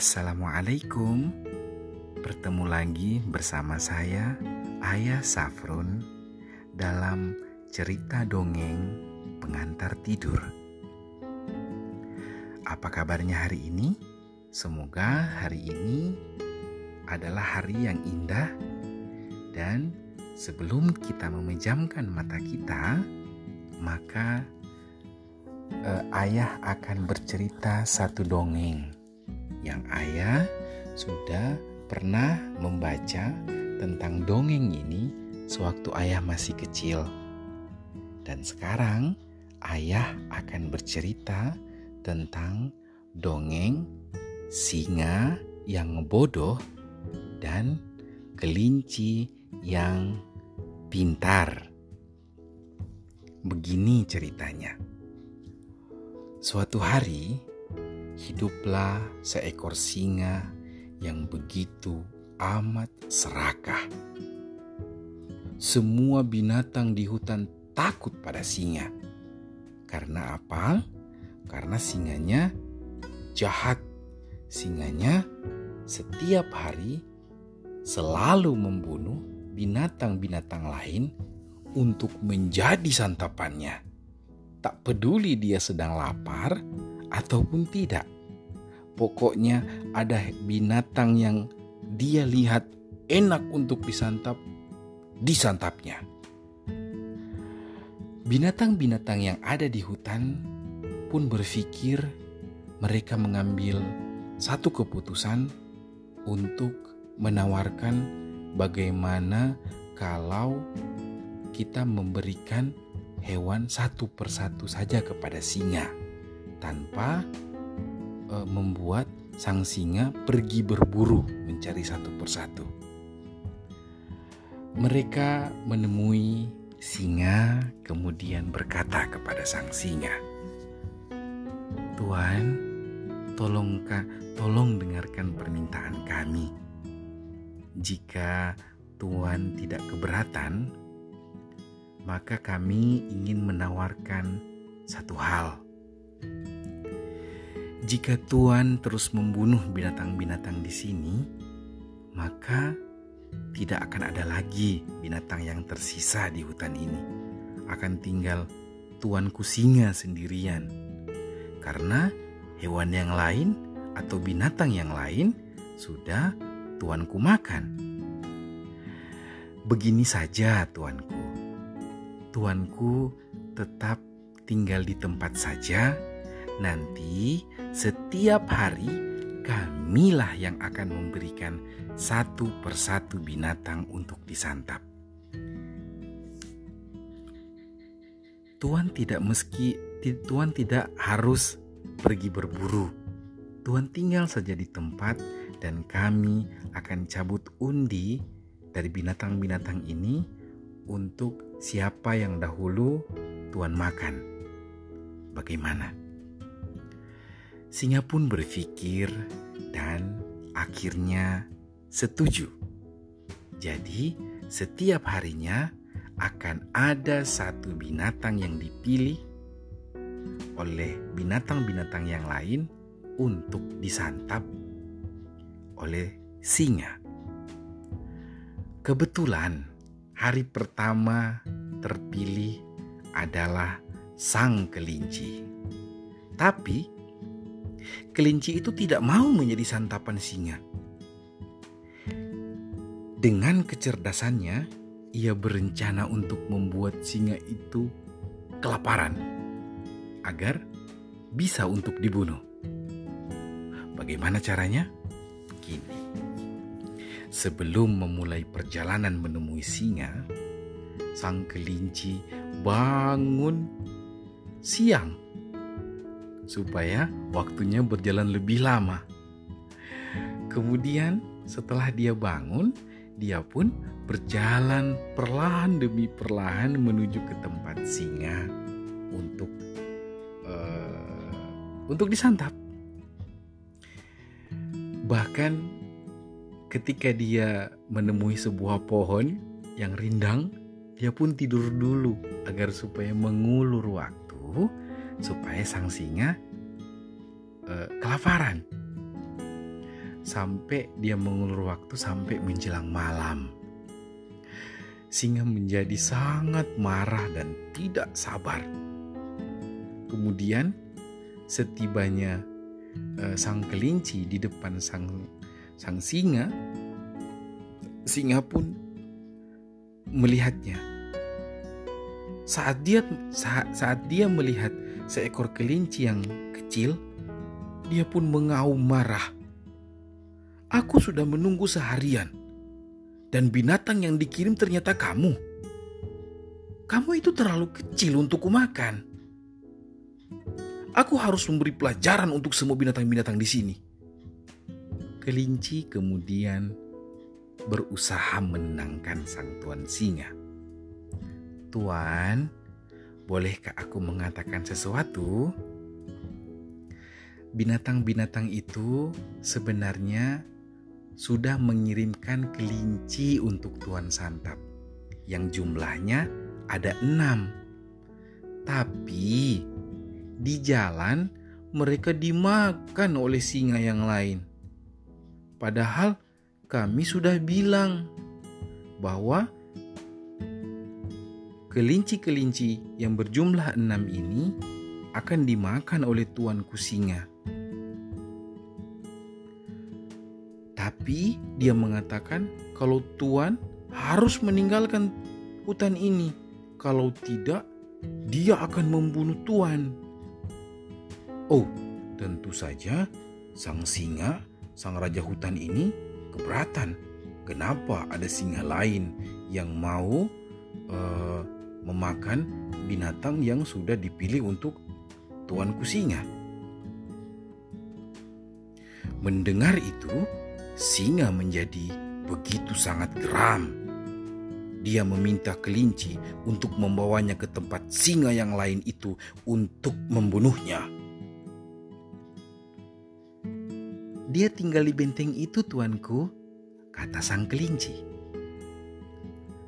Assalamualaikum. Bertemu lagi bersama saya Ayah Safrun dalam cerita dongeng pengantar tidur. Apa kabarnya hari ini? Semoga hari ini adalah hari yang indah dan sebelum kita memejamkan mata kita, maka eh, ayah akan bercerita satu dongeng yang ayah sudah pernah membaca tentang dongeng ini sewaktu ayah masih kecil. Dan sekarang ayah akan bercerita tentang dongeng singa yang bodoh dan kelinci yang pintar. Begini ceritanya. Suatu hari, hiduplah seekor singa yang begitu amat serakah. Semua binatang di hutan takut pada singa. Karena apa? Karena singanya jahat. Singanya setiap hari selalu membunuh binatang-binatang lain untuk menjadi santapannya. Tak peduli dia sedang lapar ataupun tidak. Pokoknya ada binatang yang dia lihat enak untuk disantap, disantapnya. Binatang-binatang yang ada di hutan pun berpikir mereka mengambil satu keputusan untuk menawarkan bagaimana kalau kita memberikan hewan satu persatu saja kepada singa tanpa e, membuat sang singa pergi berburu mencari satu persatu. Mereka menemui singa, kemudian berkata kepada sang singa, "Tuan, tolong tolong dengarkan permintaan kami. Jika Tuan tidak keberatan, maka kami ingin menawarkan satu hal." Jika Tuhan terus membunuh binatang-binatang di sini, maka tidak akan ada lagi binatang yang tersisa di hutan ini. Akan tinggal tuanku singa sendirian. Karena hewan yang lain atau binatang yang lain sudah tuanku makan. Begini saja tuanku. Tuanku tetap tinggal di tempat saja Nanti setiap hari kamilah yang akan memberikan satu persatu binatang untuk disantap. Tuhan tidak meski Tuhan tidak harus pergi berburu. Tuhan tinggal saja di tempat dan kami akan cabut undi dari binatang-binatang ini untuk siapa yang dahulu Tuhan makan. Bagaimana? Singa pun berpikir dan akhirnya setuju. Jadi, setiap harinya akan ada satu binatang yang dipilih oleh binatang-binatang yang lain untuk disantap oleh singa. Kebetulan hari pertama terpilih adalah sang kelinci. Tapi kelinci itu tidak mau menjadi santapan singa. Dengan kecerdasannya, ia berencana untuk membuat singa itu kelaparan agar bisa untuk dibunuh. Bagaimana caranya? Gini. Sebelum memulai perjalanan menemui singa, sang kelinci bangun siang supaya waktunya berjalan lebih lama. Kemudian, setelah dia bangun, dia pun berjalan perlahan demi perlahan menuju ke tempat singa untuk uh, untuk disantap. Bahkan ketika dia menemui sebuah pohon yang rindang, dia pun tidur dulu agar supaya mengulur waktu supaya sang singa uh, kelaparan. sampai dia mengulur waktu sampai menjelang malam. Singa menjadi sangat marah dan tidak sabar. Kemudian setibanya uh, sang kelinci di depan sang sang singa, singa pun melihatnya. Saat dia saat, saat dia melihat seekor kelinci yang kecil, dia pun mengaum marah. Aku sudah menunggu seharian dan binatang yang dikirim ternyata kamu. Kamu itu terlalu kecil untuk kumakan. Aku harus memberi pelajaran untuk semua binatang-binatang di sini. Kelinci kemudian berusaha menenangkan sang tuan singa. Tuan, bolehkah aku mengatakan sesuatu? Binatang-binatang itu sebenarnya sudah mengirimkan kelinci untuk Tuan Santap yang jumlahnya ada enam. Tapi di jalan mereka dimakan oleh singa yang lain. Padahal kami sudah bilang bahwa kelinci-kelinci yang berjumlah enam ini akan dimakan oleh tuanku singa. Tapi dia mengatakan kalau Tuhan harus meninggalkan hutan ini. Kalau tidak, dia akan membunuh Tuhan. Oh, tentu saja sang singa, sang raja hutan ini keberatan. Kenapa ada singa lain yang mau uh, memakan binatang yang sudah dipilih untuk tuanku singa? Mendengar itu, Singa menjadi begitu sangat geram. Dia meminta kelinci untuk membawanya ke tempat singa yang lain itu untuk membunuhnya. Dia tinggal di benteng itu, tuanku, kata sang kelinci.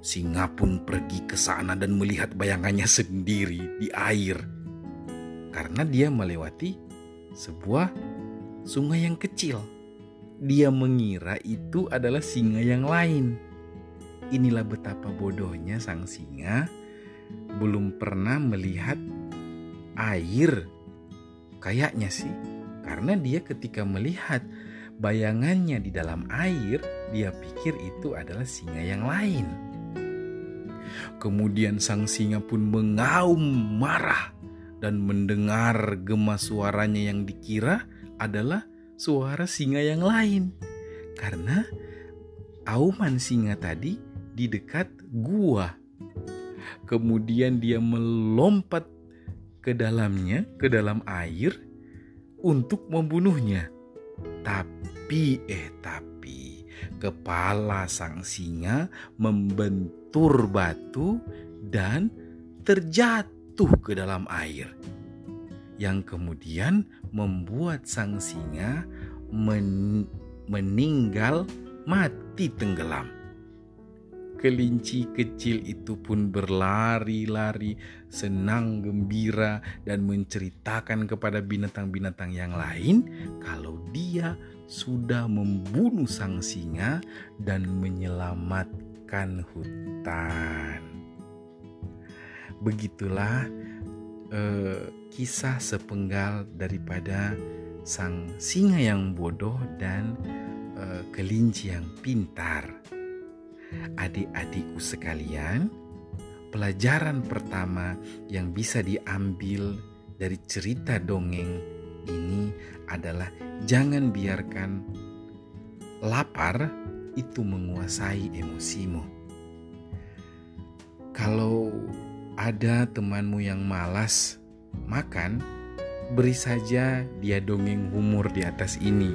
Singa pun pergi ke sana dan melihat bayangannya sendiri di air. Karena dia melewati sebuah sungai yang kecil dia mengira itu adalah singa yang lain. Inilah betapa bodohnya sang singa belum pernah melihat air. Kayaknya sih, karena dia ketika melihat bayangannya di dalam air, dia pikir itu adalah singa yang lain. Kemudian sang singa pun mengaum marah dan mendengar gema suaranya yang dikira adalah suara singa yang lain. Karena auman singa tadi di dekat gua. Kemudian dia melompat ke dalamnya, ke dalam air untuk membunuhnya. Tapi eh tapi kepala sang singa membentur batu dan terjatuh ke dalam air yang kemudian membuat sang singa men meninggal mati tenggelam. Kelinci kecil itu pun berlari-lari, senang gembira, dan menceritakan kepada binatang-binatang yang lain kalau dia sudah membunuh sang singa dan menyelamatkan hutan. Begitulah eh, kisah sepenggal daripada sang singa yang bodoh dan eh, kelinci yang pintar. Adik-adikku sekalian, pelajaran pertama yang bisa diambil dari cerita dongeng ini adalah jangan biarkan lapar itu menguasai emosimu. Kalau ada temanmu yang malas makan, beri saja dia dongeng humor di atas ini.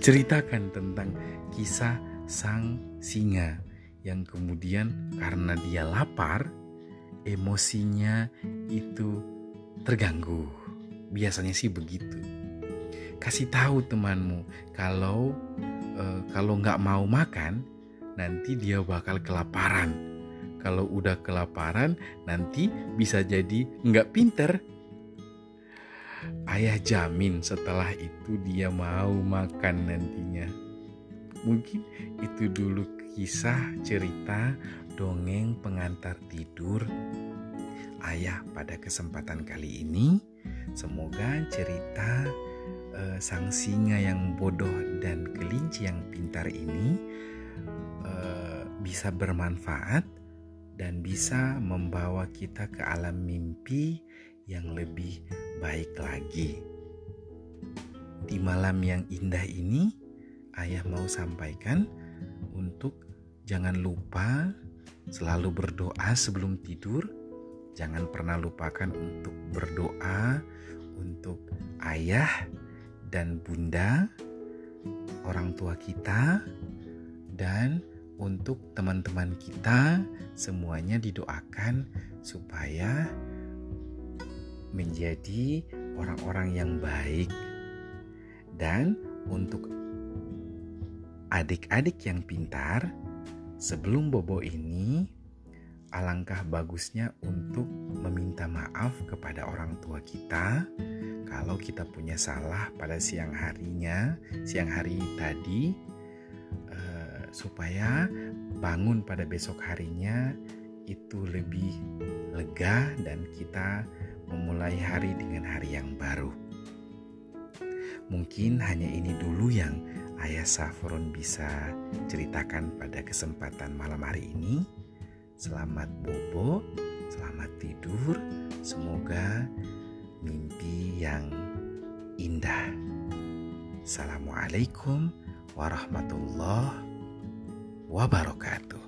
Ceritakan tentang kisah sang singa yang kemudian karena dia lapar, emosinya itu terganggu. Biasanya sih begitu. Kasih tahu temanmu kalau uh, kalau nggak mau makan, nanti dia bakal kelaparan kalau udah kelaparan nanti bisa jadi nggak pinter. ayah jamin setelah itu dia mau makan nantinya. Mungkin itu dulu kisah cerita dongeng pengantar tidur ayah pada kesempatan kali ini. Semoga cerita uh, sang singa yang bodoh dan kelinci yang pintar ini uh, bisa bermanfaat dan bisa membawa kita ke alam mimpi yang lebih baik lagi. Di malam yang indah ini, ayah mau sampaikan untuk jangan lupa selalu berdoa sebelum tidur. Jangan pernah lupakan untuk berdoa untuk ayah dan bunda, orang tua kita, dan untuk teman-teman kita. Semuanya didoakan supaya menjadi orang-orang yang baik, dan untuk adik-adik yang pintar, sebelum bobo ini, alangkah bagusnya untuk meminta maaf kepada orang tua kita kalau kita punya salah pada siang harinya, siang hari tadi, uh, supaya bangun pada besok harinya itu lebih lega dan kita memulai hari dengan hari yang baru. Mungkin hanya ini dulu yang Ayah Safron bisa ceritakan pada kesempatan malam hari ini. Selamat bobo, selamat tidur. Semoga mimpi yang indah. Assalamualaikum warahmatullahi wabarakatuh.